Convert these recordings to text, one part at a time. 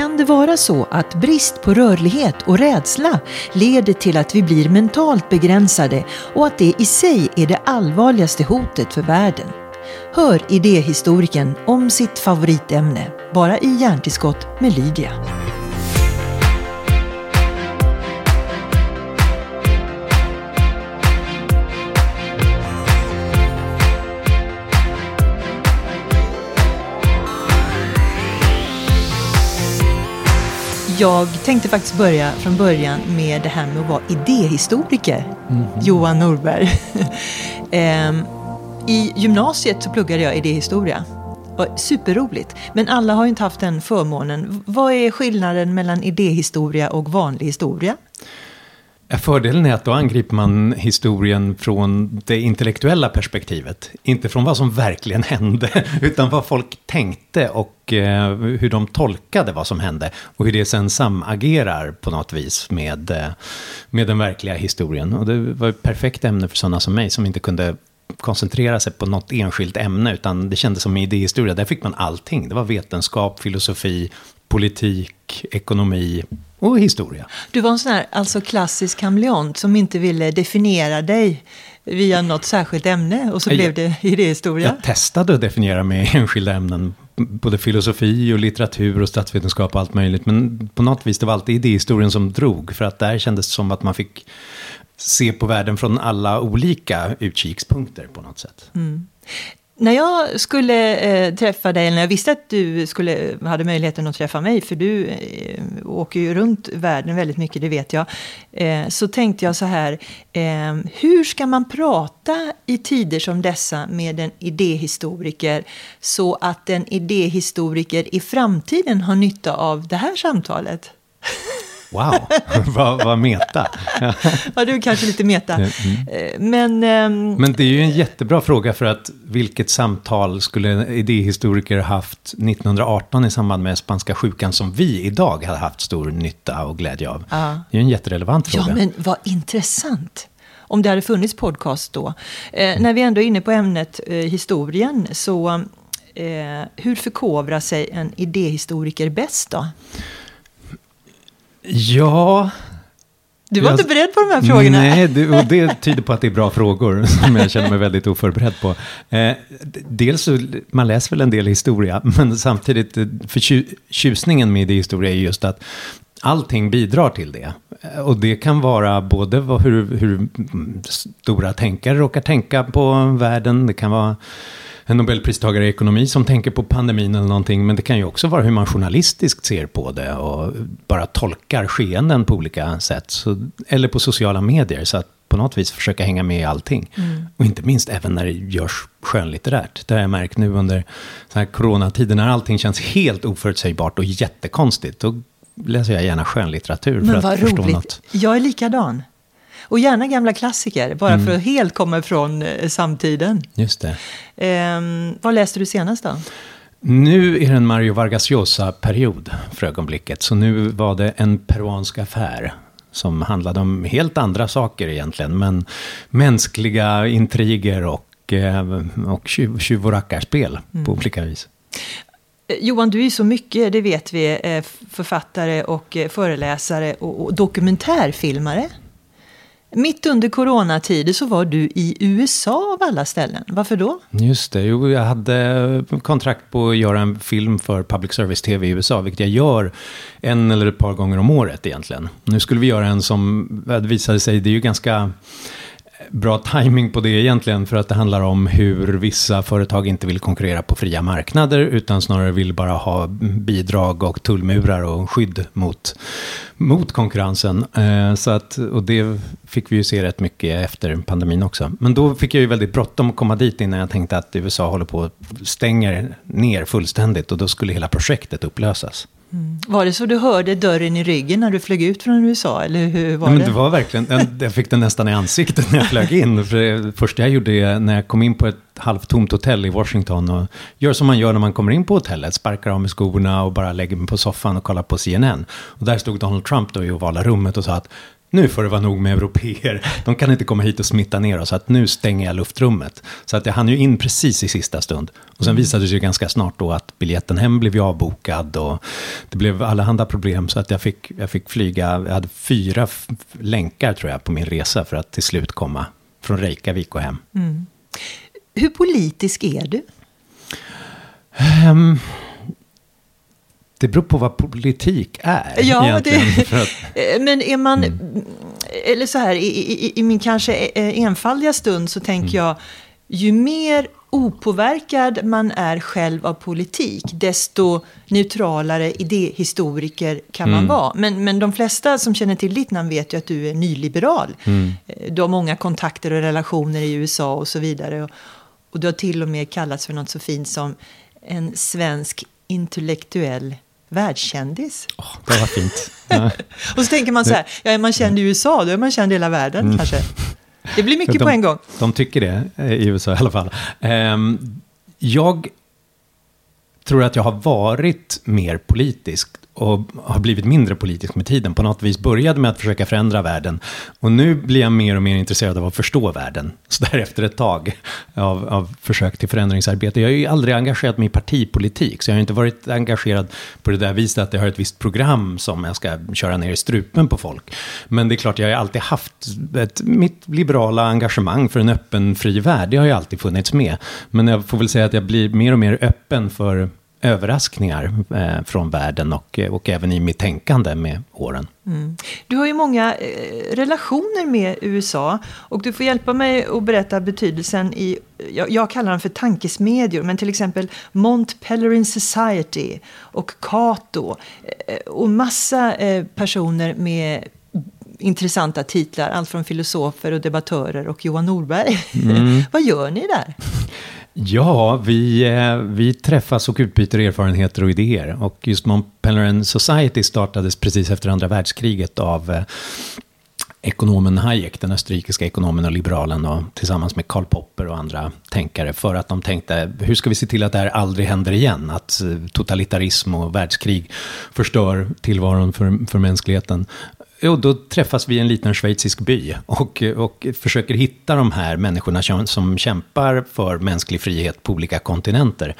kan det vara så att brist på rörlighet och rädsla leder till att vi blir mentalt begränsade och att det i sig är det allvarligaste hotet för världen? Hör idéhistorikern om sitt favoritämne, bara i Hjärntillskott med Lydia. Jag tänkte faktiskt börja från början med det här med att vara idéhistoriker. Mm. Johan Norberg. Ehm, I gymnasiet så pluggade jag idéhistoria. Superroligt. Men alla har ju inte haft den förmånen. Vad är skillnaden mellan idéhistoria och vanlig historia? Eh, fördelen är att då angriper man historien från det intellektuella perspektivet. Inte från vad som verkligen hände, utan vad folk tänkte och eh, hur de tolkade vad som hände. Och hur det sen samagerar på något vis med, eh, med den verkliga historien. Och det var ett perfekt ämne för sådana som mig som inte kunde koncentrera sig på något enskilt ämne, utan det kändes som idéhistoria. Där fick man allting. Det var vetenskap, filosofi, politik, ekonomi, och historia. Du var en sån här alltså klassisk kameleont som inte ville definiera dig via något särskilt ämne och så jag, blev det idéhistoria. Jag testade att definiera med enskilda ämnen, både filosofi och litteratur och statsvetenskap och allt möjligt. Men på något vis det var alltid idéhistorien som drog, för att där kändes det som att man fick se på världen från alla olika utkikspunkter på något sätt. Mm. När jag skulle eh, träffa dig, eller när jag visste att du skulle, hade möjligheten att träffa mig, för du eh, åker ju runt världen väldigt mycket, det vet jag, eh, så tänkte jag så här, eh, hur ska man prata i tider som dessa med en idéhistoriker så att en idéhistoriker i framtiden har nytta av det här samtalet? Wow, vad, vad meta. ja, du är kanske lite meta. Mm. Men, um... Men det är ju en jättebra fråga för att vilket samtal skulle en idéhistoriker haft 1918 i samband med spanska sjukan som vi idag hade haft stor nytta och glädje av? Ja. Det är ju en jätterelevant fråga. Ja, men vad intressant om det hade funnits podcast då. Eh. När vi ändå är inne på ämnet eh, historien, så eh, hur förkovrar sig en idéhistoriker bäst då? Ja... Du var jag, inte beredd på de här frågorna. Nej, det, och det tyder på att det är bra frågor som jag känner mig väldigt oförberedd på. Eh, dels så, man läser väl en del historia, men samtidigt, eh, för tjusningen med historia är just att allting bidrar till det. Och det kan vara både hur, hur stora tänkare råkar tänka på världen, det kan vara en nobelpristagare i ekonomi som tänker på pandemin eller någonting. Men det kan ju också vara hur man journalistiskt ser på det och bara tolkar skeenden på olika sätt. Så, eller på sociala medier. Så att på något vis försöka hänga med i allting. Mm. Och inte minst även när det görs skönlitterärt. Det har jag märkt nu under så här coronatiden när allting känns helt oförutsägbart och jättekonstigt. Då läser jag gärna skönlitteratur för att förstå roligt. något. Jag är likadan. Och gärna gamla klassiker, bara mm. för att helt komma ifrån eh, samtiden. Just det. Eh, vad läste du senast då? Nu är det en Mario Vargas Llosa-period för ögonblicket. Så nu var det en peruansk affär som handlade om helt andra saker egentligen. Men mänskliga intriger och, eh, och tjuv, tjuv och rackarspel mm. på olika vis. Eh, Johan, du är så mycket, det vet vi, författare och föreläsare och dokumentärfilmare. Mitt under coronatider så var du i USA av alla ställen. Varför då? Just det, jo, jag hade kontrakt på att göra en film för Public Service TV i USA, vilket jag gör en eller ett par gånger om året egentligen. Nu skulle vi göra en som visade sig, det är ju ganska bra timing på det egentligen för att det handlar om hur vissa företag inte vill konkurrera på fria marknader utan snarare vill bara ha bidrag och tullmurar och skydd mot, mot konkurrensen. Eh, så att, och det fick vi ju se rätt mycket efter pandemin också. Men då fick jag ju väldigt bråttom att komma dit innan jag tänkte att USA håller på att stänga ner fullständigt och då skulle hela projektet upplösas. Mm. Var det så du hörde dörren i ryggen när du flög ut från USA? Eller hur var Nej, det? Men det var verkligen, jag fick den nästan i ansiktet när jag flög in. För det första jag gjorde när jag kom in på ett halvtomt hotell i Washington och gör som man gör när man kommer in på hotellet, sparkar av med skorna och bara lägger mig på soffan och kollar på CNN. Och där stod Donald Trump då i ovala rummet och sa att nu får det vara nog med europeer. De kan inte komma hit och smitta ner oss, så att nu stänger jag luftrummet. Så att jag hann ju in precis i sista stund. Och sen visade det sig ganska snart då att biljetten hem blev avbokad och det blev allehanda problem. Så att jag fick, jag fick flyga, jag hade fyra länkar tror jag på min resa för att till slut komma från Reykjavik och hem. Mm. Hur politisk är du? Um, det beror på vad politik är. Ja, det. Eh, men är man, mm. eller så här, i, i, i, min kanske eh, enfaldiga stund så tänker mm. jag, ju mer opåverkad man är själv av politik, desto neutralare idéhistoriker kan man mm. vara. Men, men de flesta som känner till ditt namn vet ju att du är nyliberal. Mm. Eh, du har många kontakter och relationer i USA och så vidare. Och, och du har till och med kallats för något så fint som en svensk intellektuell världskändis. Oh, det var fint. Och så tänker man så här, ja, är man känd i USA, då är man känd i hela världen mm. kanske. Det blir mycket de, på en gång. De tycker det, eh, i USA i alla fall. Um, jag tror att jag har varit mer politisk och har blivit mindre politisk med tiden. På något vis började med att försöka förändra världen. Och nu blir jag mer och mer intresserad av att förstå världen. Så där efter ett tag av, av försök till förändringsarbete. Jag har ju aldrig engagerat mig i partipolitik. Så jag har inte varit engagerad på det där viset att jag har ett visst program som jag ska köra ner i strupen på folk. Men det är klart, jag har alltid haft ett, mitt liberala engagemang för en öppen, fri värld. Det har ju alltid funnits med. Men jag får väl säga att jag blir mer och mer öppen för överraskningar eh, från världen och, och även i mitt tänkande med åren. Mm. Du har ju många eh, relationer med USA och du får hjälpa mig att berätta betydelsen i, jag, jag kallar dem för tankesmedjor, men till exempel Mont Pelerin Society och Cato eh, och massa eh, personer med intressanta titlar, allt från filosofer och debattörer och Johan Norberg. Mm. Vad gör ni där? Ja, vi, eh, vi träffas och utbyter erfarenheter och idéer. Och just Mont Pelerin Society startades precis efter andra världskriget av eh, ekonomen Hayek, den österrikiska ekonomen och liberalen, och tillsammans med Karl Popper och andra tänkare, för att de tänkte, hur ska vi se till att det här aldrig händer igen? Att eh, totalitarism och världskrig förstör tillvaron för, för mänskligheten. Jo, då träffas vi i en liten schweizisk by och, och försöker hitta de här människorna som, kämpar för mänsklig frihet på olika kontinenter.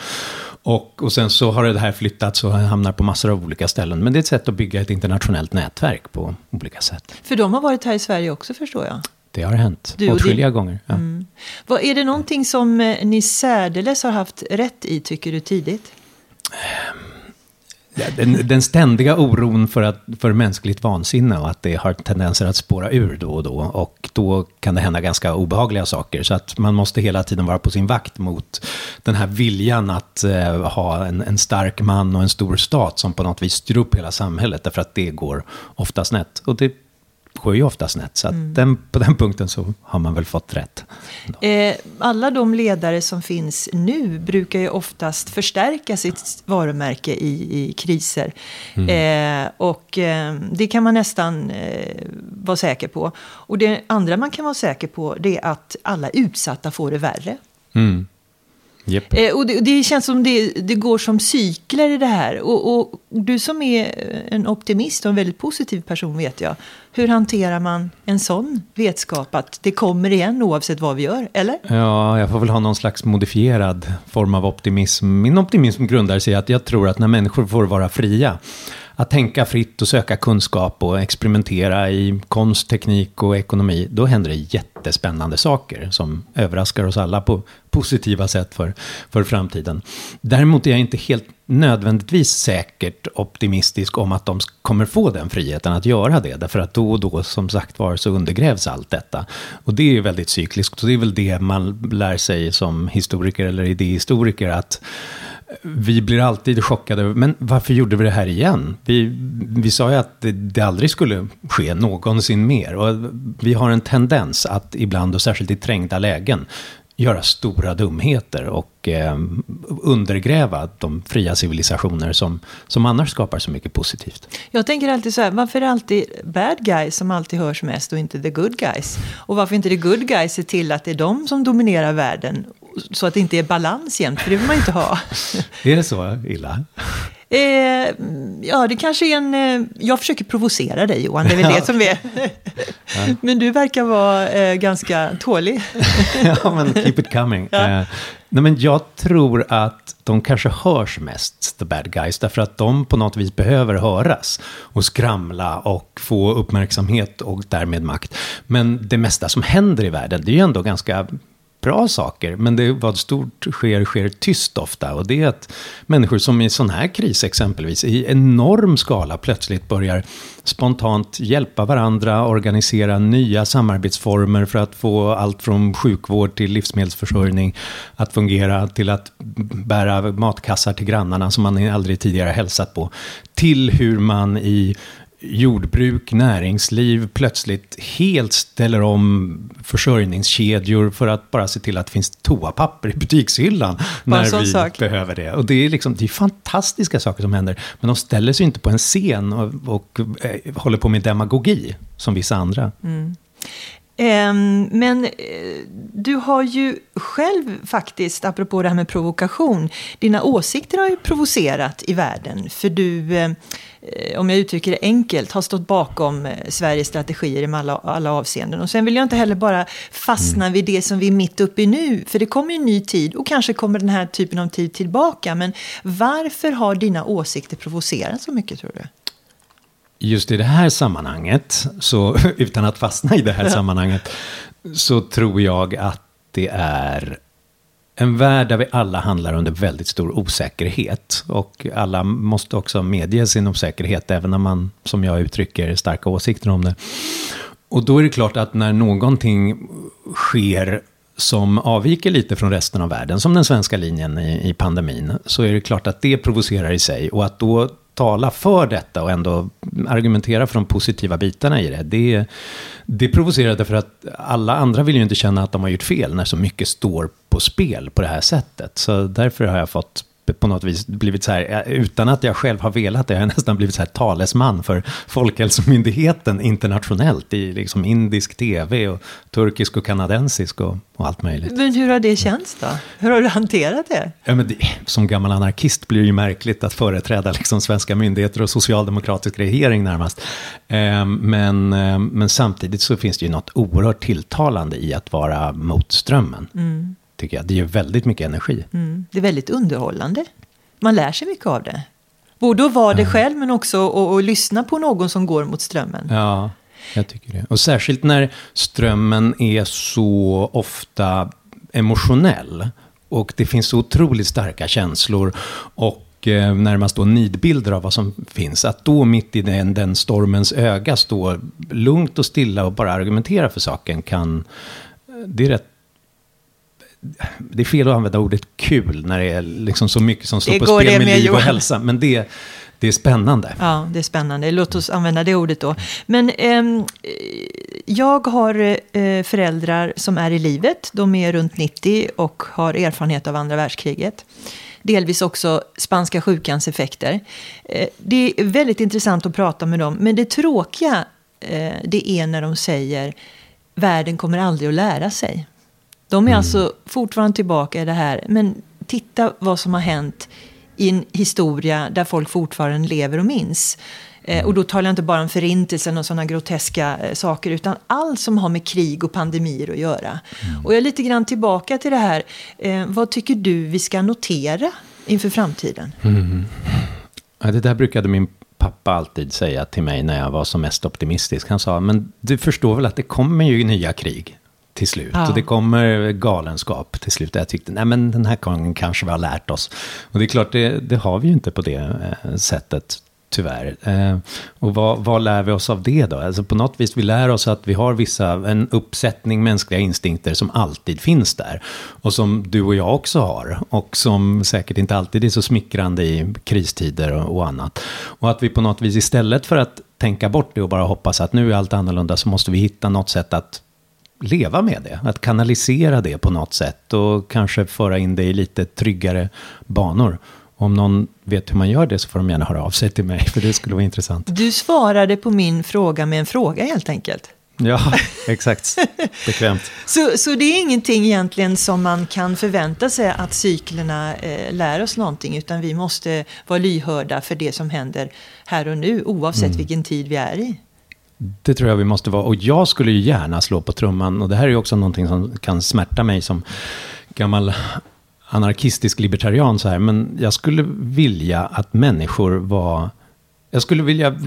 Och, och sen så har det här flyttats och hamnar på massor av olika ställen. Men det är ett sätt att bygga ett internationellt nätverk på olika sätt. För de har varit här i Sverige också förstår jag? Det har hänt du åtskilliga din... gånger. Ja. Mm. Vad, är det någonting som eh, ni särdeles har haft rätt i, tycker du, tidigt? Um den, den, ständiga oron för, att, för mänskligt vansinne och att det har tendenser att spåra ur då och då. Och då kan det hända ganska obehagliga saker. Så att man måste hela tiden vara på sin vakt mot den här viljan att eh, ha en, en, stark man och en stor stat som på något vis styr upp hela samhället. Därför att det går ofta snett. Och det går ju ofta snett. Så mm. den, på den punkten så har man väl fått rätt. Eh, alla de ledare som finns nu brukar ju oftast förstärka sitt varumärke i, i kriser. Mm. Eh, och eh, det kan man nästan eh, vara säker på. Och det andra man kan vara säker på det är att alla utsatta får det värre. Mm. Yep. Eh, och det, det, känns som det, det, går som cykler i det här. Och, och, du som är en optimist och en väldigt positiv person vet jag. Hur hanterar man en sån vetskap att det kommer igen oavsett vad vi gör? Eller? Ja, jag får väl ha någon slags modifierad form av optimism. Min optimism grundar sig i att jag tror att när människor får vara fria att tänka fritt och söka kunskap och experimentera i konst, teknik och ekonomi, då händer det jättespännande saker som överraskar oss alla på positiva sätt för, för framtiden. Däremot är jag inte helt nödvändigtvis säkert optimistisk om att de kommer få den friheten att göra det. Därför att då och då, som sagt var, så undergrävs allt detta. Och det är ju väldigt cykliskt. Och det är väl det man lär sig som historiker eller idéhistoriker. att vi blir alltid chockade. Men varför gjorde vi det här igen? Vi, vi sa ju att det, det aldrig skulle ske någonsin mer. Och vi har en tendens att ibland, och särskilt i trängda lägen, göra stora dumheter och eh, undergräva de fria civilisationer som, som annars skapar så mycket positivt. Jag tänker alltid så här, varför är det alltid bad guys som alltid hörs mest och inte the good guys? Och varför inte the good guys ser till att det är de som dominerar världen så att det inte är balans jämt, för det vill man inte ha. är det så illa? Eh, ja, det kanske är en... Eh, jag försöker provocera dig Johan, det är väl det som är... Men du verkar vara eh, ganska tålig. ja, men keep it coming. Ja. Eh, nej, men jag tror att de kanske hörs mest, the bad guys, därför att de på något vis behöver höras och skramla och få uppmärksamhet och därmed makt. Men det mesta som händer i världen, det är ju ändå ganska bra saker, men det vad stort sker, sker tyst ofta. Och det är att människor som i sån här kris exempelvis, i enorm skala plötsligt börjar spontant hjälpa varandra, organisera nya samarbetsformer för att få allt från sjukvård till livsmedelsförsörjning att fungera, till att bära matkassar till grannarna som man aldrig tidigare hälsat på, till hur man i jordbruk, näringsliv plötsligt helt ställer om försörjningskedjor för att bara se till att det finns toapapper i butikshyllan när vi sak. behöver det. Och det är, liksom, det är fantastiska saker som händer, men de ställer sig inte på en scen och, och eh, håller på med demagogi som vissa andra. Mm. Um, men uh, du har ju själv faktiskt, apropå det här med provokation, dina åsikter har ju provocerat i världen. För du, uh, om jag uttrycker det enkelt, har stått bakom uh, Sveriges strategier i alla, alla avseenden. Och sen vill jag inte heller bara fastna mm. vid det som vi är mitt uppe i nu, för det kommer ju en ny tid och kanske kommer den här typen av tid tillbaka. Men varför har dina åsikter provocerat så mycket tror du? Just i det här sammanhanget, så utan att fastna i det här sammanhanget, så tror jag att det är en värld där vi alla handlar under väldigt stor osäkerhet. Och alla måste också medge sin osäkerhet, även när man, som jag uttrycker, starka åsikter om det. Och då är det klart att när någonting sker som avviker lite från resten av världen, som den svenska linjen i, i pandemin, så är det klart att det provocerar i sig. Och att då tala för detta och ändå argumentera för de positiva bitarna i det. Det, det provocerar för att alla andra vill ju inte känna att de har gjort fel när så mycket står på spel på det här sättet. Så därför har jag fått på något vis blivit så här, utan att jag själv har velat det, jag har nästan blivit så här talesman för Folkhälsomyndigheten internationellt i liksom indisk tv och turkisk och kanadensisk och, och allt möjligt. Men hur har det känts då? Hur har du hanterat det? Ja, men det, som gammal anarkist blir det ju märkligt att företräda liksom svenska myndigheter och socialdemokratisk regering närmast. Eh, men, eh, men samtidigt så finns det ju något oerhört tilltalande i att vara mot strömmen. Mm tycker jag. Det ger väldigt mycket energi. Mm. Det är väldigt underhållande. Man lär sig mycket av det. Både att vara det själv men också att lyssna på någon som går mot strömmen. Ja, jag tycker det. Och särskilt när strömmen är så ofta emotionell. Och det finns så otroligt starka känslor. Och eh, närmast då nidbilder av vad som finns. Att då mitt i den, den stormens öga stå lugnt och stilla och bara argumentera för saken kan... Det är rätt det är fel att använda ordet kul när det är liksom så mycket som står det på spel med, liv och hälsa. Men det, det är spännande. Ja, det är spännande. Låt oss använda det ordet då. Men eh, jag har eh, föräldrar som är i livet. De är runt 90 och har erfarenhet av andra världskriget. Delvis också spanska sjukans effekter. Eh, det är väldigt intressant att prata med dem. Men det tråkiga eh, det är när de säger världen kommer aldrig att lära sig. De är mm. alltså fortfarande tillbaka i det här. Men titta vad som har hänt i en historia där folk fortfarande lever och minns. Eh, och då talar jag inte bara om förintelsen och sådana groteska eh, saker, utan allt som har med krig och pandemier att göra. Mm. Och jag är lite grann tillbaka till det här, eh, vad tycker du vi ska notera inför framtiden? Mm. Ja, det där brukade min pappa alltid säga till mig när jag var som mest optimistisk. Han sa, men du förstår väl att det kommer ju nya krig? Till slut. Ja. Och det kommer galenskap till slut. Jag tyckte, nej men den här gången kanske vi har lärt oss. Och det är klart, det, det har vi ju inte på det eh, sättet. Tyvärr. Eh, och vad, vad, lär vi oss av det då? Alltså på något vis, vi lär oss att vi har vissa, en uppsättning mänskliga instinkter som alltid finns där. Och som du och jag också har. Och som säkert inte alltid är så smickrande i kristider och, och annat. Och att vi på något vis istället för att tänka bort det och bara hoppas att nu är allt annorlunda så måste vi hitta något sätt att leva med det. Att kanalisera det på något sätt och kanske föra in det i lite tryggare banor. Om någon vet hur man gör det så får de gärna höra av sig till mig, för det skulle vara intressant. Du svarade på min fråga med en fråga helt enkelt. Ja, exakt. Bekvämt. Så, så det är ingenting egentligen som man kan förvänta sig att cyklerna eh, lär oss någonting, utan vi måste vara lyhörda för det som händer här och nu, oavsett mm. vilken tid vi är i. Det tror jag vi måste vara. Och jag skulle ju gärna slå på trumman. Och det här är ju också någonting som kan smärta mig som gammal anarkistisk libertarian så här. Men jag skulle vilja att människor var jag skulle vilja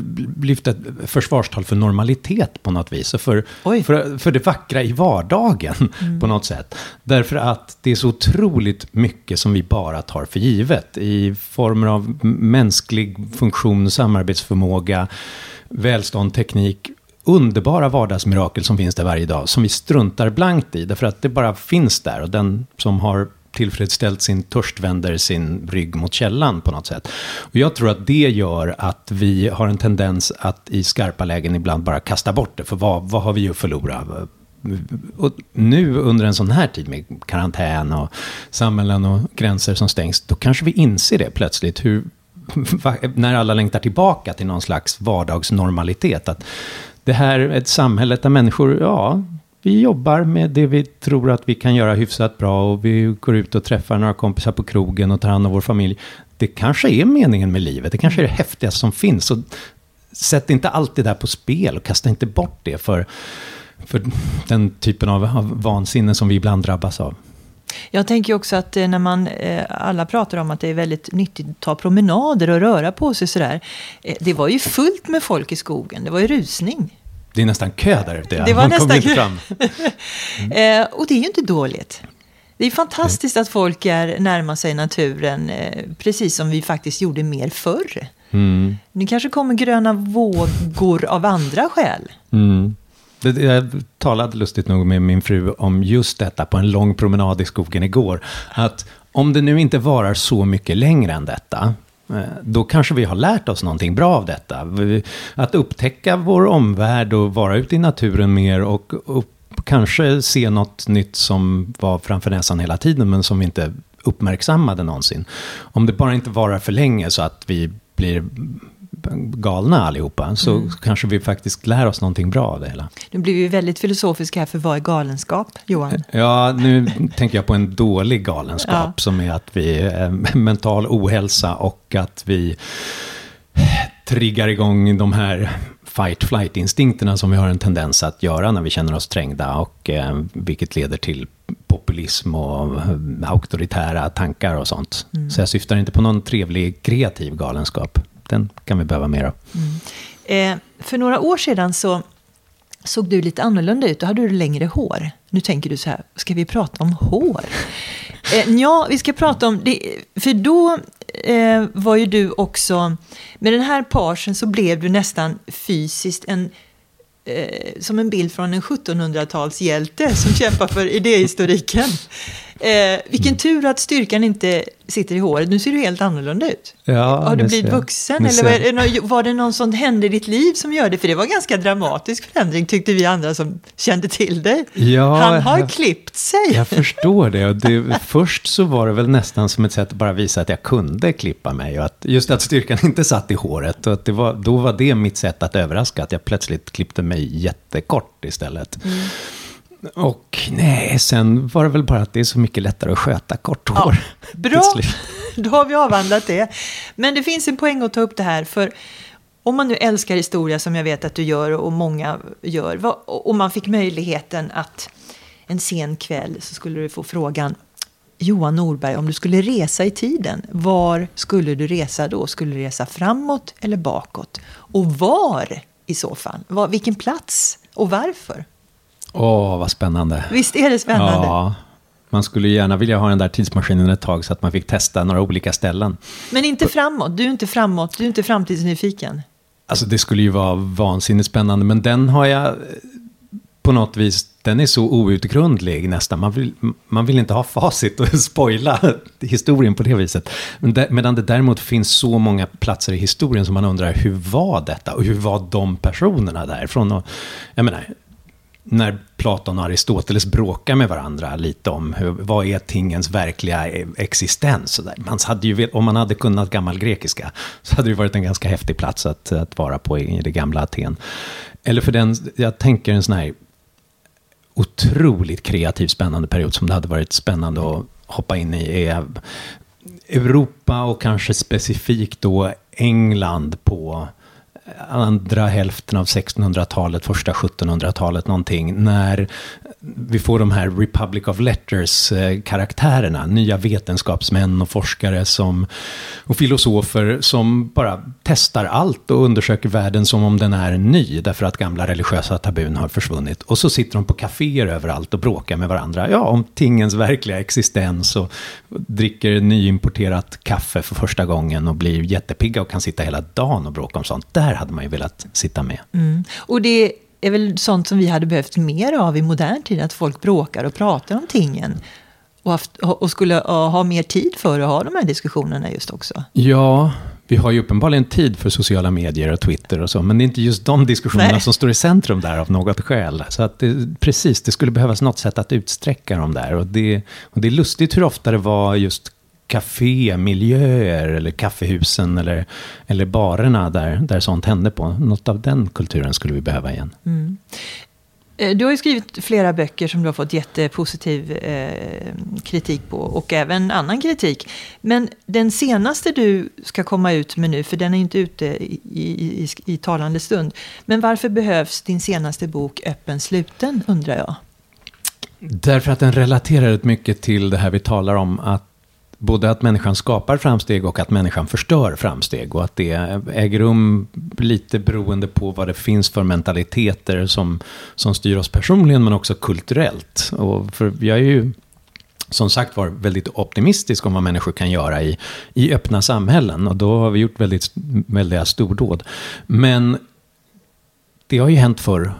lyfta ett försvarstal för normalitet på något vis. För, för, för det vackra i vardagen mm. på något sätt. Därför att det är så otroligt mycket som vi bara tar för givet. I former av mänsklig funktion, samarbetsförmåga, välstånd, teknik. Underbara vardagsmirakel som finns där varje dag. Som vi struntar blankt i. Därför att det bara finns där. Och den som har tillfredsställt sin törst vänder sin rygg mot källan på något sätt. Och jag tror att det gör att vi har en tendens att i skarpa lägen ibland bara kasta bort det. För vad, vad har vi att förlora? Och nu under en sån här tid med karantän och samhällen och gränser som stängs, då kanske vi inser det plötsligt. Hur, när alla längtar tillbaka till någon slags vardagsnormalitet. Att det här är ett samhälle där människor, ja, vi jobbar med det vi tror att vi kan göra hyfsat bra och vi går ut och träffar några kompisar på krogen och tar hand om vår familj. Det kanske är meningen med livet, det kanske är det häftigaste som finns. Så sätt inte allt det där på spel och kasta inte bort det för, för den typen av, av vansinne som vi ibland drabbas av. Jag tänker också att eh, när man, eh, alla pratar om att det är väldigt nyttigt att ta promenader och röra på sig sådär. Eh, det var ju fullt med folk i skogen, det var ju rusning. Det är nästan kö där ute. Det var Man nästan kö. Fram. Mm. och det är ju inte dåligt. Det är fantastiskt att folk är, närmar sig naturen, eh, precis som vi faktiskt gjorde mer förr. Mm. Nu kanske kommer gröna vågor av andra skäl. Mm. Jag talade lustigt nog med min fru om just detta på en lång promenad i skogen igår. Att om det nu inte varar så mycket längre än detta, eh, då kanske vi har lärt oss någonting bra av detta. Att upptäcka vår omvärld och vara ute i naturen mer och, och kanske se något nytt som var framför näsan hela tiden men som vi inte uppmärksammade någonsin. Om det bara inte varar för länge så att vi blir galna allihopa, så mm. kanske vi faktiskt lär oss någonting bra av det hela. Nu blir vi väldigt filosofiska här, för vad är galenskap, Johan? Ja, nu tänker jag på en dålig galenskap, ja. som är att vi är mental ohälsa och att vi triggar igång de här fight-flight-instinkterna som vi har en tendens att göra när vi känner oss trängda och eh, vilket leder till populism och eh, auktoritära tankar och sånt. Mm. Så jag syftar inte på någon trevlig kreativ galenskap den kan vi behöva mer av. Mm. Eh, för några år sedan så såg du lite annorlunda ut. Då hade du längre hår. Nu tänker du så här, ska vi prata om hår? Eh, ja, vi ska prata om det. För då eh, var ju du också, med den här parsen så blev du nästan fysiskt en eh, som en bild från en 1700-talshjälte som kämpar för idéhistoriken. Eh, vilken tur att styrkan inte sitter i håret. Nu ser du helt annorlunda ut. Ja, Har du blivit vuxen? Eller var det någon som hände i ditt liv som gör det? För det var en ganska dramatisk förändring tyckte vi andra som kände till dig. Ja, Han har jag, klippt sig. Jag förstår det. Det. Först så var det väl nästan som ett sätt att bara visa att jag kunde klippa mig. Och att, just att styrkan inte satt i håret. Och att var, då var det mitt sätt att överraska. Att jag plötsligt klippte mig jättekort istället. Mm. Och nej, sen var det väl bara att det är så mycket lättare att sköta kort hår. Ja, bra, då har vi avhandlat det. Men det finns en poäng att ta upp det här. För om man nu älskar historia som jag vet att du gör och många gör. Och man fick möjligheten att en sen kväll så skulle du få frågan Johan Norberg, om du skulle resa i tiden, var skulle du resa då? Skulle du resa framåt eller bakåt? Och var i så fall? Var, vilken plats och varför? Åh, vad spännande. Visst är det spännande? Ja. Man skulle gärna vilja ha den där tidsmaskinen ett tag så att man fick testa några olika ställen. Men inte framåt? Du är inte framåt? Du är inte framtidsnyfiken? Alltså det skulle ju vara vansinnigt spännande, men den har jag på något vis, den är så outgrundlig nästan. Man vill, man vill inte ha facit och spoila historien på det viset. Medan det däremot finns så många platser i historien som man undrar, hur var detta? Och hur var de personerna där? Från, jag menar, när Platon och Aristoteles bråkar med varandra lite om hur, vad är tingens verkliga existens. Man hade ju, om man hade kunnat gammal grekiska så hade det varit en ganska häftig plats att, att vara på i det gamla Aten. Eller för den, jag tänker en sån här otroligt kreativ, spännande period som det hade varit spännande att hoppa in i är Europa och kanske specifikt då England på andra hälften av 1600-talet, första 1700-talet någonting, när vi får de här Republic of Letters-karaktärerna, nya vetenskapsmän och forskare som, och filosofer som bara testar allt och undersöker världen som om den är ny, därför att gamla religiösa tabun har försvunnit. Och så sitter de på kaféer överallt och bråkar med varandra, ja, om tingens verkliga existens och dricker nyimporterat kaffe för första gången och blir jättepigga och kan sitta hela dagen och bråka om sånt. Där hade man ju velat sitta med. Mm. Och det är väl sånt som vi hade behövt mer av i modern tid, att folk bråkar och pratar om tingen. Och, haft, och skulle ha mer tid för att ha de här diskussionerna just också. Ja, vi har ju uppenbarligen tid för sociala medier och Twitter och så, men det är inte just de diskussionerna Nej. som står i centrum där av något skäl. Så att det, precis, det skulle behövas något sätt att utsträcka dem där. Och det, och det är lustigt hur ofta det var just kafémiljöer eller kaffehusen eller, eller barerna där, där sånt hände på. Något av den kulturen skulle vi behöva igen. Mm. Eh, du har ju skrivit flera böcker som du har fått jättepositiv eh, kritik på och även annan kritik. Men den senaste du ska komma ut med nu, för den är inte ute i, i, i, i talande stund. Men varför behövs din senaste bok Öppen sluten, undrar jag? Därför att den relaterar rätt mycket till det här vi talar om, att både att människan skapar framsteg och att människan förstör framsteg. Och att det äger rum lite beroende på vad det finns för mentaliteter som, som styr oss personligen men också kulturellt. Och för jag är ju som sagt var väldigt optimistisk om vad människor kan göra i, i öppna samhällen. Och då har vi gjort väldigt, väldiga stordåd. Men det har ju hänt förr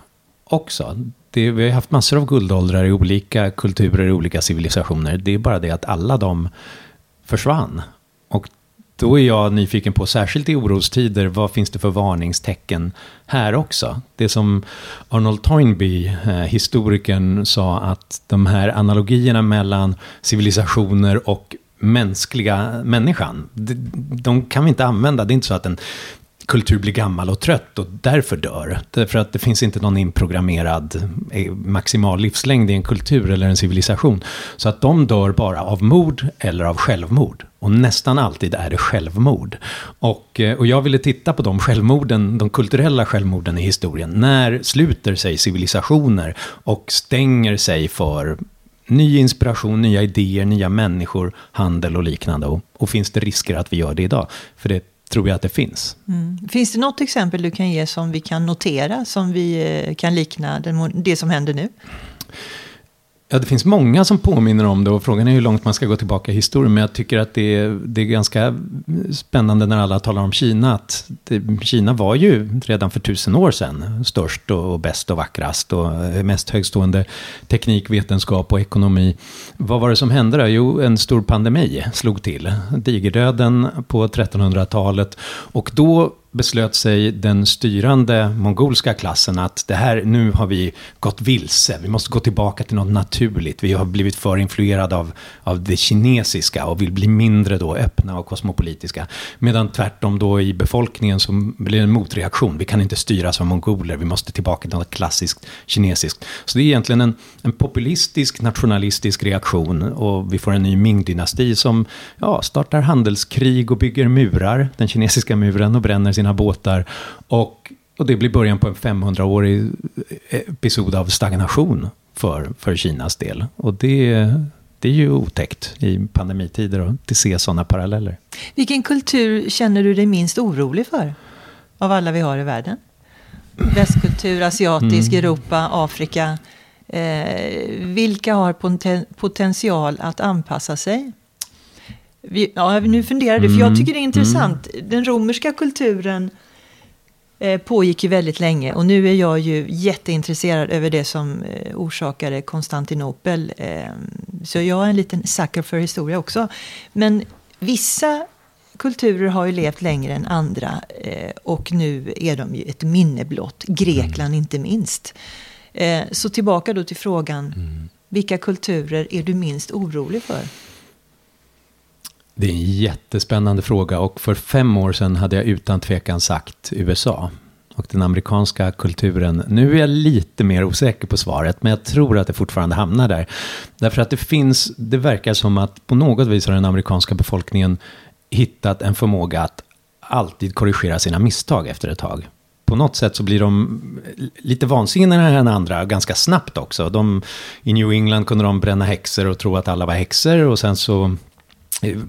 också. Det, vi har haft massor av guldåldrar i olika kulturer, i olika civilisationer. Det är bara det att alla de försvann. Och då är jag nyfiken på, särskilt i orostider, vad finns det för varningstecken här också? Det som Arnold Toynbee, eh, historikern, sa att de här analogierna mellan civilisationer och mänskliga människan, de, de kan vi inte använda. Det är inte så att en kultur blir gammal och trött och därför dör. Därför att det finns inte någon inprogrammerad eh, maximal livslängd i en kultur eller en civilisation. Så att de dör bara av mord eller av självmord. Och nästan alltid är det självmord. Och, eh, och jag ville titta på de självmorden, de kulturella självmorden i historien. När sluter sig civilisationer och stänger sig för ny inspiration, nya idéer, nya människor, handel och liknande. Och, och finns det risker att vi gör det idag? För det tror jag att det finns. Mm. Finns det något exempel du kan ge som vi kan notera, som vi eh, kan likna det som händer nu? Ja, det finns många som påminner om det och frågan är hur långt man ska gå tillbaka i historien. Men jag tycker att det är, det är ganska spännande när alla talar om Kina. Att det, Kina var ju redan för tusen år sedan störst och, och bäst och vackrast och eh, mest högstående teknik, vetenskap och ekonomi. Vad var det som hände då? Jo, en stor pandemi slog till. Digerdöden på 1300-talet. Och då beslöt sig den styrande mongolska klassen att det här, nu har vi gått vilse, vi måste gå tillbaka till något naturligt. Vi har blivit för influerade av, av det kinesiska och vill bli mindre då öppna och kosmopolitiska. Medan tvärtom då i befolkningen så blir det en motreaktion. Vi kan inte styras av mongoler, vi måste tillbaka till något klassiskt kinesiskt. Så det är egentligen en, en populistisk, nationalistisk reaktion och vi får en ny Ming-dynasti som ja, startar handelskrig och bygger murar, den kinesiska muren och bränner sin sina båtar. Och, och det blir början på en 500-årig episod av stagnation för, för Kinas del. Och det, det är ju otäckt i pandemitider att se sådana paralleller. Vilken kultur känner du dig minst orolig för? Av alla vi har i världen? Västkultur, asiatisk, mm. Europa, Afrika. Eh, vilka har poten potential att anpassa sig? Vi, ja, nu funderar du, för jag mm. tycker det är intressant. Mm. Den romerska kulturen eh, pågick ju väldigt länge och nu är jag ju jätteintresserad över det som eh, orsakade Konstantinopel. Eh, så jag är en liten sucker för historia också. Men vissa kulturer har ju levt längre än andra eh, och nu är de ju ett minne blott. Grekland mm. inte minst. Eh, så tillbaka då till frågan, mm. vilka kulturer är du minst orolig för? Det är en jättespännande fråga och för fem år sedan hade jag utan tvekan sagt USA och den amerikanska kulturen. Nu är jag lite mer osäker på svaret, men jag tror att det fortfarande hamnar där. Därför att det finns, det verkar som att på något vis har den amerikanska befolkningen hittat en förmåga att alltid korrigera sina misstag efter ett tag. På något sätt så blir de lite vansinnigare än andra, ganska snabbt också. De, I New England kunde de bränna häxor och tro att alla var häxor och sen så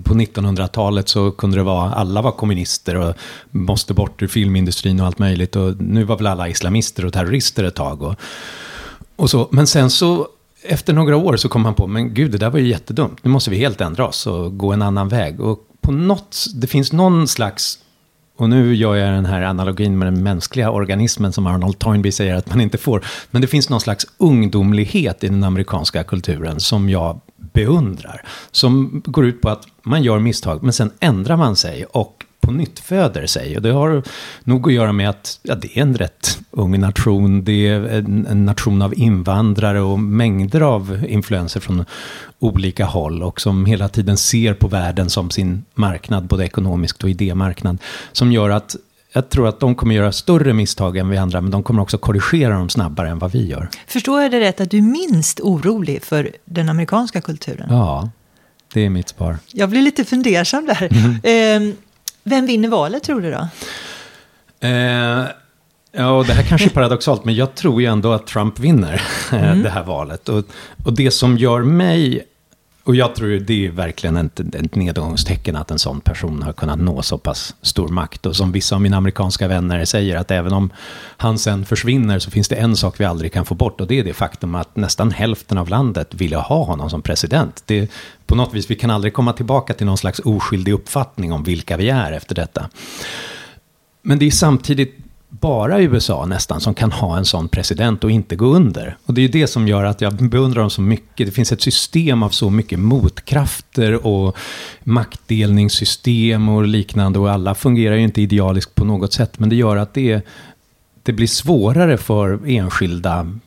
på 1900-talet så kunde det vara, alla var kommunister och måste bort ur filmindustrin och allt möjligt. Och nu var väl alla islamister och terrorister ett tag. Och, och så. Men sen så, efter några år så kom man på, men gud, det där var ju jättedumt. Nu måste vi helt ändra oss och gå en annan väg. Och på något, det finns någon slags och nu gör jag den här analogin med den mänskliga organismen som Arnold Toynbee säger att man inte får. Men det finns någon slags ungdomlighet i den amerikanska kulturen som jag beundrar. Som går ut på att man gör misstag, men sen ändrar man sig och på nytt föder sig. Och det har nog att göra med att ja, det är en rätt ung nation. Det är en, en, nation av invandrare och mängder av influenser från olika håll. Och som hela tiden ser på världen som sin marknad, både ekonomiskt och idémarknad. Som gör att jag tror att de kommer göra större misstag än vi andra, men de kommer också korrigera dem snabbare än vad vi gör. Förstår jag det rätt att du är minst orolig för den amerikanska kulturen? Ja, det är mitt svar. Jag blir lite fundersam där. Mm. Eh, vem vinner valet tror du då? Eh, ja, det här kanske är paradoxalt, men jag tror ju ändå att Trump vinner mm. det här valet. Och, och det som gör mig och jag tror det är verkligen ett, ett nedgångstecken att en sån person har kunnat nå så pass stor makt. Och som vissa av mina amerikanska vänner säger, att även om han sen försvinner så finns det en sak vi aldrig kan få bort. Och det är det faktum att nästan hälften av landet ville ha honom som president. Det, på något vis, vi kan aldrig komma tillbaka till någon slags oskyldig uppfattning om vilka vi är efter detta. Men det är samtidigt bara USA nästan som kan ha en sån president och inte gå under. Och det är ju det som gör att jag beundrar dem så mycket. Det finns ett system av så mycket motkrafter och maktdelningssystem och liknande. Och alla fungerar ju inte idealiskt på något sätt. Men det gör att det, det blir svårare för enskilda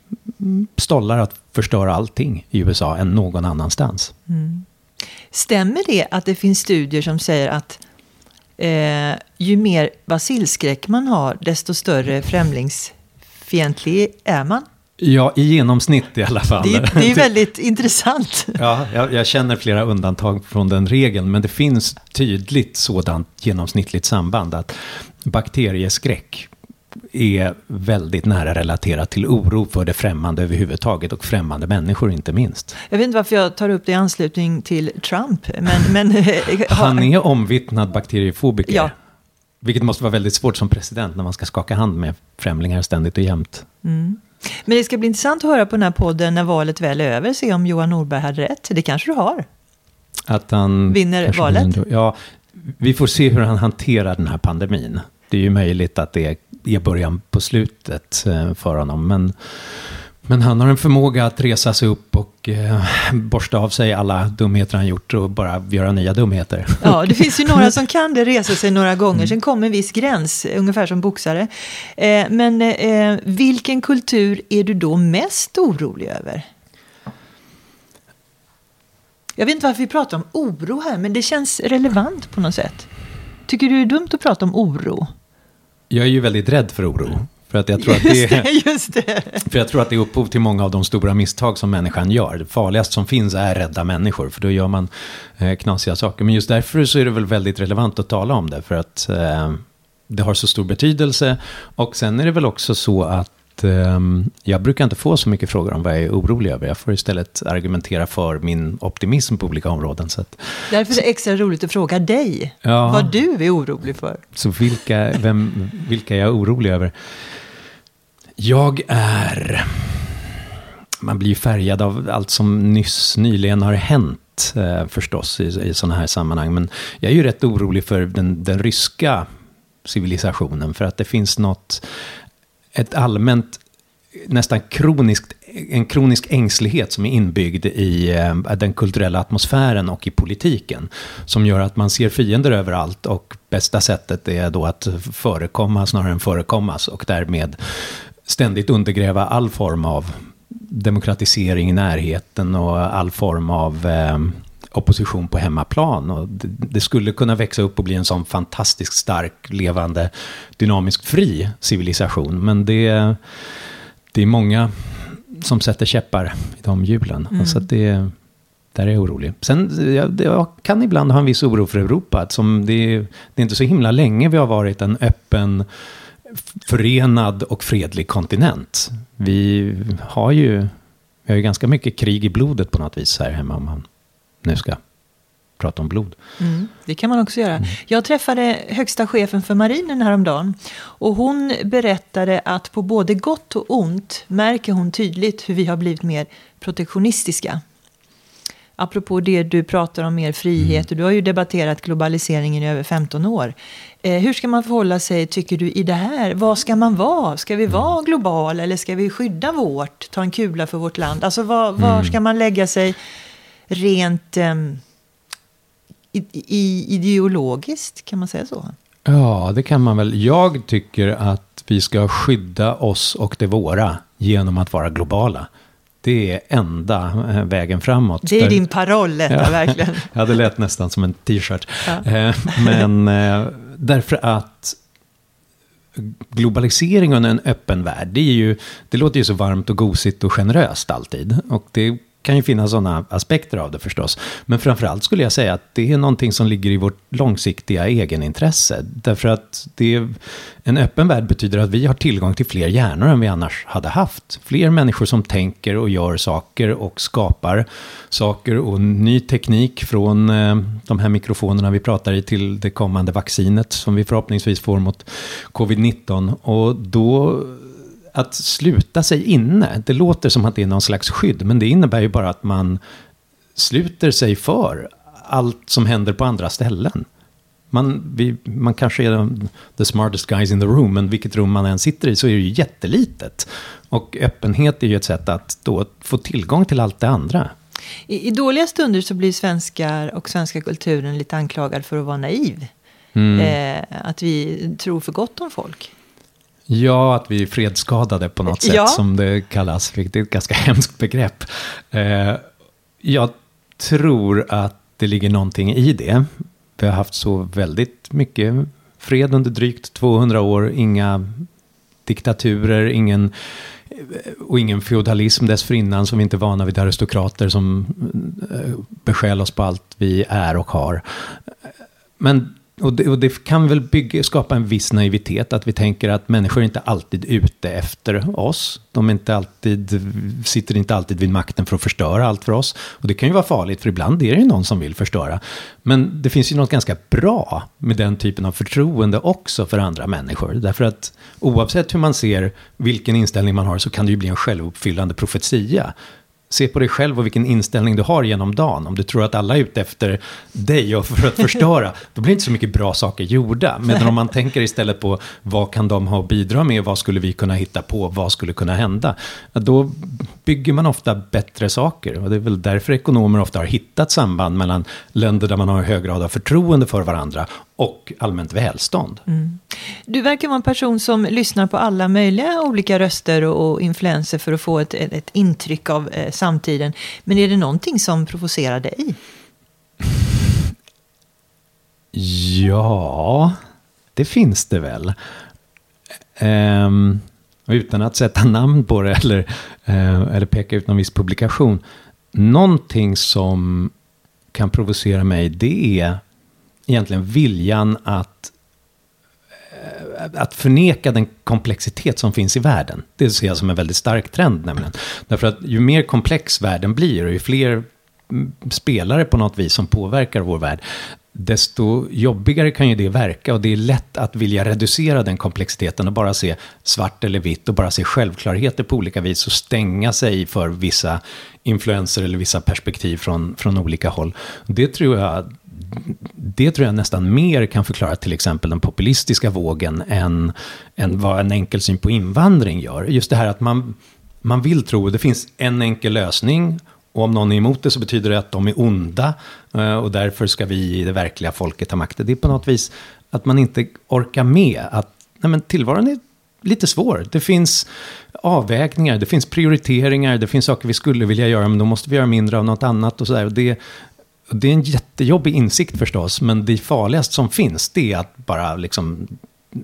stollar att förstöra allting i USA än någon annanstans. Mm. Stämmer det att det finns studier som säger att eh, ju mer basilskräck man har, desto större främlingsfientlig är man. Ja, i genomsnitt i alla fall. Det, det är väldigt intressant. Ja, jag, jag, känner flera undantag från den regeln, men det finns tydligt sådant genomsnittligt samband. Att bakterieskräck är väldigt nära relaterat till oro för det främmande överhuvudtaget och främmande människor inte minst. Jag vet inte varför jag tar upp det i anslutning till Trump. Men, men, Han är omvittnad bakteriefobiker. Ja. Vilket måste vara väldigt svårt som president när man ska skaka hand med främlingar ständigt och jämt. Mm. Men det ska bli intressant att höra på den här podden när valet väl är över. Se om Johan Norberg hade rätt. Det kanske du har. Att han vinner valet? Vinner, ja, vi får se hur han hanterar den här pandemin. Det är ju möjligt att det är början på slutet eh, för honom. Men, men han har en förmåga att resa sig upp och eh, borsta av sig alla dumheter han gjort och bara göra nya dumheter. Ja, det finns ju några som kan det, resa sig några gånger. Mm. Sen kommer en viss gräns, ungefär som boxare. Eh, men eh, vilken kultur är du då mest orolig över? Jag vet inte varför vi pratar om oro här, men det känns relevant på något sätt. Tycker du det är dumt att prata om oro? Jag är ju väldigt rädd för oro. För att jag tror just att det, är, just det. För jag tror att det är upphov till många av de stora misstag som människan gör. Det farligaste som finns är rädda människor, för då gör man eh, knasiga saker. Men just därför så är det väl väldigt relevant att tala om det, för att eh, det har så stor betydelse. Och sen är det väl också så att um, jag brukar inte få så mycket frågor om vad jag är orolig över. Jag får istället argumentera för min optimism på olika områden. Så att, Därför är det extra roligt att fråga dig ja, vad du är orolig för. Så vilka, vem, vilka är jag orolig över? Jag är... Man blir färgad av allt som nyss, nyligen har hänt eh, förstås i, i sådana här sammanhang. Men jag är ju rätt orolig för den, den ryska civilisationen. För att det finns något ett allmänt, nästan kroniskt, en kronisk ängslighet som är inbyggd i eh, den kulturella atmosfären och i politiken. Som gör att man ser fiender överallt och bästa sättet är då att förekomma snarare än förekommas och därmed ständigt undergräva all form av demokratisering i närheten och all form av eh, opposition på hemmaplan. Och det, skulle kunna växa upp och bli en sån fantastiskt stark, levande, dynamiskt fri civilisation. Men det, det är många som sätter käppar i de hjulen. Mm. Så det, där är jag orolig. Sen, jag, jag, kan ibland ha en viss oro för Europa. Som det, det är inte så himla länge vi har varit en öppen, förenad och fredlig kontinent. Vi har ju, vi har ju ganska mycket krig i blodet på något vis här hemma. Om man nu ska prata om blod. Mm, det kan man också göra. Mm. Jag träffade högsta chefen för marinen häromdagen. Och hon berättade att på både gott och ont märker hon tydligt hur vi har blivit mer protektionistiska. Apropå det du pratar om, mer frihet. Mm. Du har ju debatterat globaliseringen i över 15 år. Eh, hur ska man förhålla sig, tycker du, i det här? Vad ska man vara? Ska vi vara mm. global eller ska vi skydda vårt? Ta en kula för vårt land? Alltså var, var mm. ska man lägga sig rent um, ideologiskt? Kan man säga så? Ja, det kan man väl. Jag tycker att vi ska skydda oss och det våra genom att vara globala. Det är enda eh, vägen framåt. Det är din paroll detta, ja, verkligen. ja, det lät nästan som en t-shirt. Ja. Eh, men eh, därför att globalisering och en öppen värld, det, är ju, det låter ju så varmt och gosigt och generöst alltid. Och det kan ju finnas sådana aspekter av det förstås. Men framförallt skulle jag säga att det är någonting som ligger i vårt långsiktiga egenintresse. Därför att det är, en öppen värld betyder att vi har tillgång till fler hjärnor än vi annars hade haft. Fler människor som tänker och gör saker och skapar saker och ny teknik från eh, de här mikrofonerna vi pratar i till det kommande vaccinet som vi förhoppningsvis får mot covid-19. Och då att sluta sig inne, det låter som att det är någon slags skydd, men det innebär ju bara att man sluter sig för allt som händer på andra ställen. Man, vi, man kanske är the smartest guys in the room, men vilket rum man än sitter i så är det ju jättelitet. Och öppenhet är ju ett sätt att då få tillgång till allt det andra. I, I, dåliga stunder så blir svenskar och svenska kulturen lite anklagad för att vara naiv. Mm. Eh, att vi tror för gott om folk. Ja, att vi är fredsskadade på något sätt, ja. som det kallas. Det är ett ganska hemskt begrepp. Eh, jag tror att det ligger någonting i det. Vi har haft så väldigt mycket fred under drygt 200 år. Inga diktaturer, ingen, och ingen feodalism dessförinnan som vi inte är vana vid aristokrater som eh, beskäl oss på allt vi är och har. Men och det, och det, kan väl bygga, skapa en viss naivitet, att vi tänker att människor är inte alltid ute efter oss. De är inte alltid, sitter inte alltid vid makten för att förstöra allt för oss. Och det kan ju vara farligt, för ibland är det ju någon som vill förstöra. Men det finns ju något ganska bra med den typen av förtroende också för andra människor. Därför att oavsett hur man ser vilken inställning man har så kan det ju bli en självuppfyllande profetia. Se på dig själv och vilken inställning du har genom dagen. Om du tror att alla är ute efter dig och för att förstöra, då blir inte så mycket bra saker gjorda. Men om man tänker istället på vad kan de ha att bidra med, vad skulle vi kunna hitta på, vad skulle kunna hända? Då bygger man ofta bättre saker. Och det är väl därför ekonomer ofta har hittat samband mellan länder där man har en hög grad av förtroende för varandra och allmänt välstånd. Mm. Du verkar vara en person som lyssnar på alla möjliga olika röster och influenser för att få ett, ett intryck av eh, samtiden. Men är det någonting som provocerar dig? Ja, det finns det väl. Um, utan att sätta namn på det eller, uh, eller peka ut någon viss publikation. Någonting som kan provocera mig, det är egentligen viljan att, eh, att förneka den komplexitet som finns i världen. Det ser jag som en väldigt stark trend nämligen. Därför att ju mer komplex världen blir och ju fler mm, spelare på något vis som påverkar vår värld, desto jobbigare kan ju det verka och det är lätt att vilja reducera den komplexiteten och bara se svart eller vitt och bara se självklarheter på olika vis och stänga sig för vissa influenser eller vissa perspektiv från, från olika håll. Det tror jag det tror jag nästan mer kan förklara till exempel den populistiska vågen än, än vad en enkel syn på invandring gör. Just det här att man, man vill tro, det finns en enkel lösning och om någon är emot det så betyder det att de är onda eh, och därför ska vi i det verkliga folket ha makten. Det är på något vis att man inte orkar med att nej men tillvaron är lite svår. Det finns avvägningar, det finns prioriteringar, det finns saker vi skulle vilja göra, men då måste vi göra mindre av något annat och sådär. Det, det är en jättejobbig insikt förstås, men det farligaste som finns, det är att bara liksom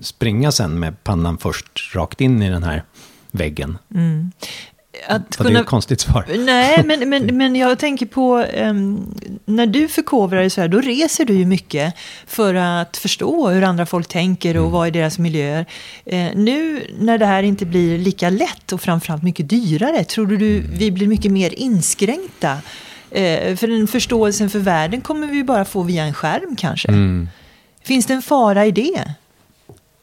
springa sen med pannan först rakt in i den här väggen. Mm att kunna... det ett konstigt svar? Nej, men, men, men jag tänker på um, när du förkovrar dig så här, då reser du ju mycket för att förstå hur andra folk tänker och mm. vad är deras miljöer. Uh, nu när det här inte blir lika lätt och framförallt mycket dyrare, tror du mm. vi blir mycket mer inskränkta? Uh, för den förståelsen för världen kommer vi bara få via en skärm kanske. Mm. Finns det en fara i det?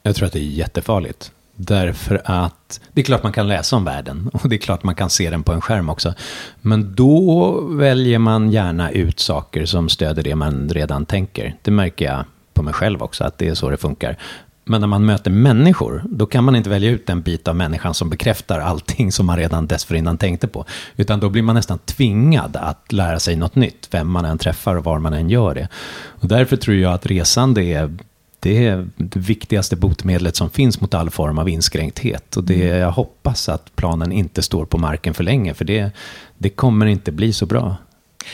Jag tror att det är jättefarligt. Därför att det är klart man kan läsa om världen och det är klart man kan se den på en skärm också. Men då väljer man gärna ut saker som stöder det man redan tänker. Det märker jag på mig själv också, att det är så det funkar. Men när man möter människor, då kan man inte välja ut en bit av människan som bekräftar allting som man redan dessförinnan tänkte på. Utan då blir man nästan tvingad att lära sig något nytt, vem man än träffar och var man än gör det. Och därför tror jag att resande är det är det viktigaste botemedlet som finns mot all form av inskränkthet. Och det, mm. jag hoppas att planen inte står på marken för länge, för det, det kommer inte bli så bra.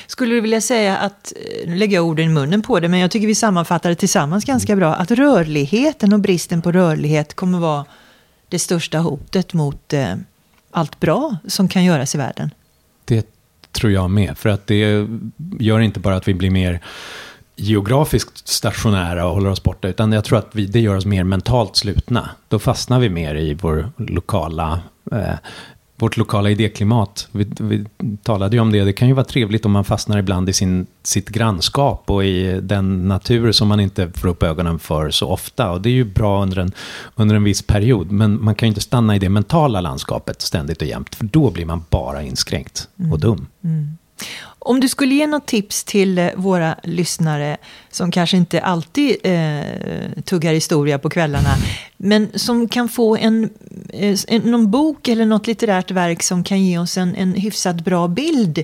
Skulle du vilja säga att, eh, nu lägger jag orden i munnen på det, men jag tycker vi sammanfattar det tillsammans ganska bra, att rörligheten och bristen på rörlighet kommer vara det största hotet mot eh, allt bra som kan göras i världen? Det tror jag med, för att det gör inte bara att vi blir mer geografiskt stationära och håller oss borta, utan jag tror att vi, det gör oss mer mentalt slutna. Då fastnar vi mer i vår lokala, eh, vårt lokala idéklimat. Vi, vi, talade ju om det, det kan ju vara trevligt om man fastnar ibland i sin, sitt grannskap och i den natur som man inte får upp ögonen för så ofta. Och det är ju bra under en, under en viss period, men man kan ju inte stanna i det mentala landskapet ständigt och jämt, för då blir man bara inskränkt och mm. dum. Mm. Om du skulle ge något tips till eh, våra lyssnare som kanske inte alltid eh, tuggar historia på kvällarna, men som kan få en, eh, en, någon bok eller något litterärt verk som kan ge oss en, en hyfsat bra bild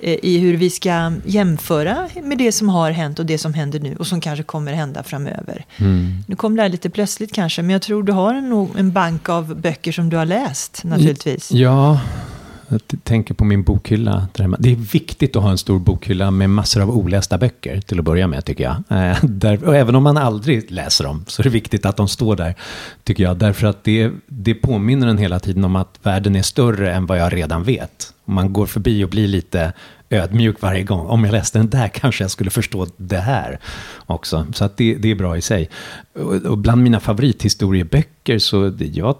eh, i hur vi ska jämföra med det som har hänt och det som händer nu och som kanske kommer hända framöver. Mm. Nu kom det här lite plötsligt kanske, men jag tror du har en, en bank av böcker som du har läst naturligtvis. Ja, jag tänker på min bokhylla. Det är viktigt att ha en stor bokhylla med massor av olästa böcker till att börja med tycker jag. Eh, där, och även om man aldrig läser dem så är det viktigt att de står där tycker jag. Därför att det, det påminner en hela tiden om att världen är större än vad jag redan vet. Man går förbi och blir lite ödmjuk varje gång. Om jag läste den där kanske jag skulle förstå det här också. Så att det, det är bra i sig. Och, och bland mina favorithistorieböcker så jag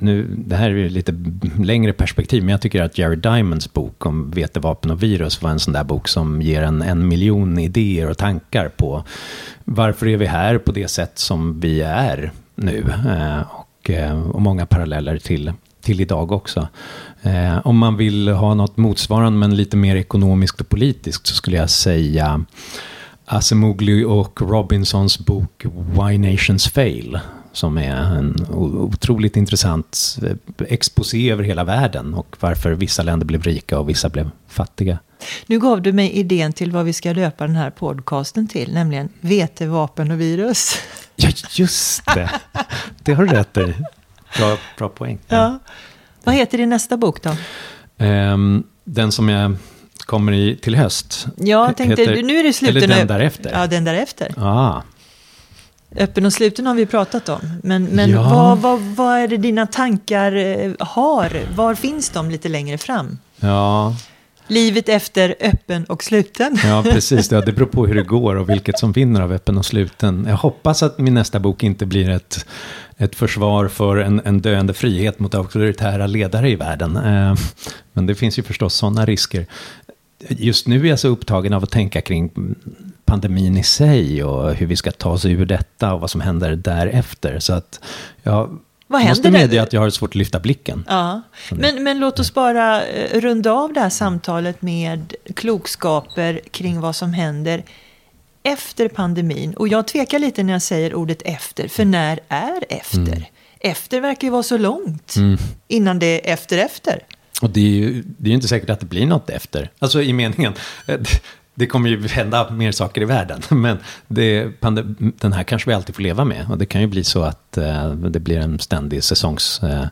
nu, det här är ju lite längre perspektiv, men jag tycker att Jared Diamonds bok om vetevapen och virus var en sån där bok som ger en, en miljon idéer och tankar på varför är vi här på det sätt som vi är nu. Eh, och, eh, och många paralleller till, till idag också. Eh, om man vill ha något motsvarande men lite mer ekonomiskt och politiskt så skulle jag säga Asimoglu och Robinsons bok Why Nations Fail som är en otroligt intressant eh, exposé över hela världen och varför vissa länder blev rika och vissa blev fattiga. Nu gav du mig idén till vad vi ska löpa den här podcasten till, nämligen vete, vapen och virus. Ja, just det. Det har du rätt i. Bra, bra poäng. Ja. Vad heter din nästa bok då? Um, den som jag kommer i till höst. Ja, tänkte, heter, nu är det slutet. Eller den därefter. Ja, den därefter. Ah. Öppen och sluten har vi pratat om. Men, men ja. vad, vad, vad är det dina tankar eh, har? Var finns de lite längre fram? Ja. Livet efter öppen och sluten. Ja, precis. Det, det beror på hur det går och vilket som vinner av öppen och sluten. Jag hoppas att min nästa bok inte blir ett, ett försvar för en, en döende frihet mot auktoritära ledare i världen. Eh, men det finns ju förstås sådana risker. Just nu är jag så upptagen av att tänka kring pandemin i sig och hur vi ska ta oss ur detta och vad som händer därefter. Så att jag vad måste medge att jag har svårt att lyfta blicken. Ja. Men, men låt oss bara eh, runda av det här samtalet med klokskaper kring vad som händer efter pandemin. Och jag tvekar lite när jag säger ordet efter, för när är efter? Mm. Efter verkar ju vara så långt mm. innan det är efter efter. Och det är ju det är inte säkert att det blir något efter. Alltså i meningen, det kommer ju hända mer saker i världen. Men det, den här kanske vi alltid får leva med. Och det kan ju bli så att eh, det blir en ständig säsongs... Eh,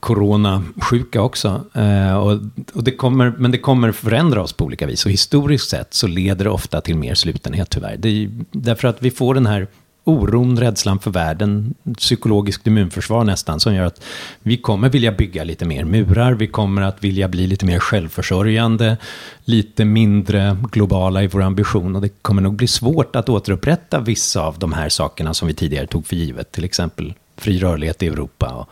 coronasjuka också. Eh, och, och, det kommer, men det kommer förändra oss på olika vis. Och historiskt sett så leder det ofta till mer slutenhet tyvärr. Det är, därför att vi får den här oron, rädslan för världen, psykologiskt immunförsvar nästan, som gör att vi kommer vilja bygga lite mer murar, vi kommer att vilja bli lite mer självförsörjande, lite mindre globala i vår ambition och det kommer nog bli svårt att återupprätta vissa av de här sakerna som vi tidigare tog för givet, till exempel fri rörlighet i Europa och,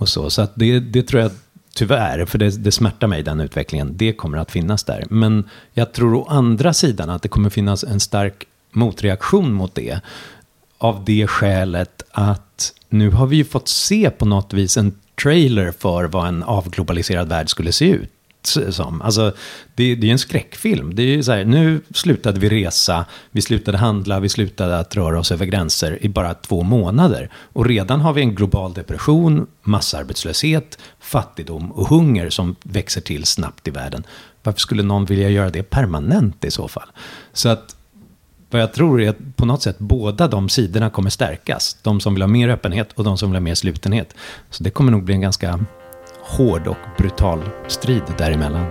och så. Så att det, det tror jag Tyvärr, för det, det smärtar mig den utvecklingen. Det kommer att finnas där. Men jag tror å andra sidan att det kommer finnas en stark motreaktion mot det av det skälet att nu har vi ju fått se på något vis en trailer för vad en avglobaliserad värld skulle se ut. Som. Alltså, det, det är en skräckfilm. Det är så här, nu slutade vi resa, vi slutade handla, vi slutade att röra oss över gränser i bara två månader. Och redan har vi en global depression, massarbetslöshet, fattigdom och hunger som växer till snabbt i världen. Varför skulle någon vilja göra det permanent i så fall? Så att vad jag tror är att på något sätt båda de sidorna kommer stärkas. De som vill ha mer öppenhet och de som vill ha mer slutenhet. Så det kommer nog bli en ganska hård och brutal strid däremellan.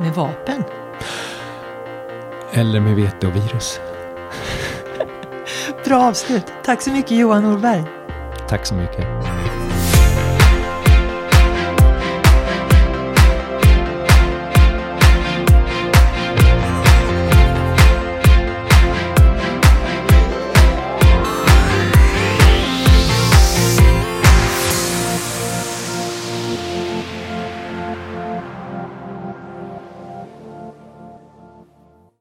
Med vapen? Eller med vete och virus. Bra avslut. Tack så mycket Johan Norberg. Tack så mycket.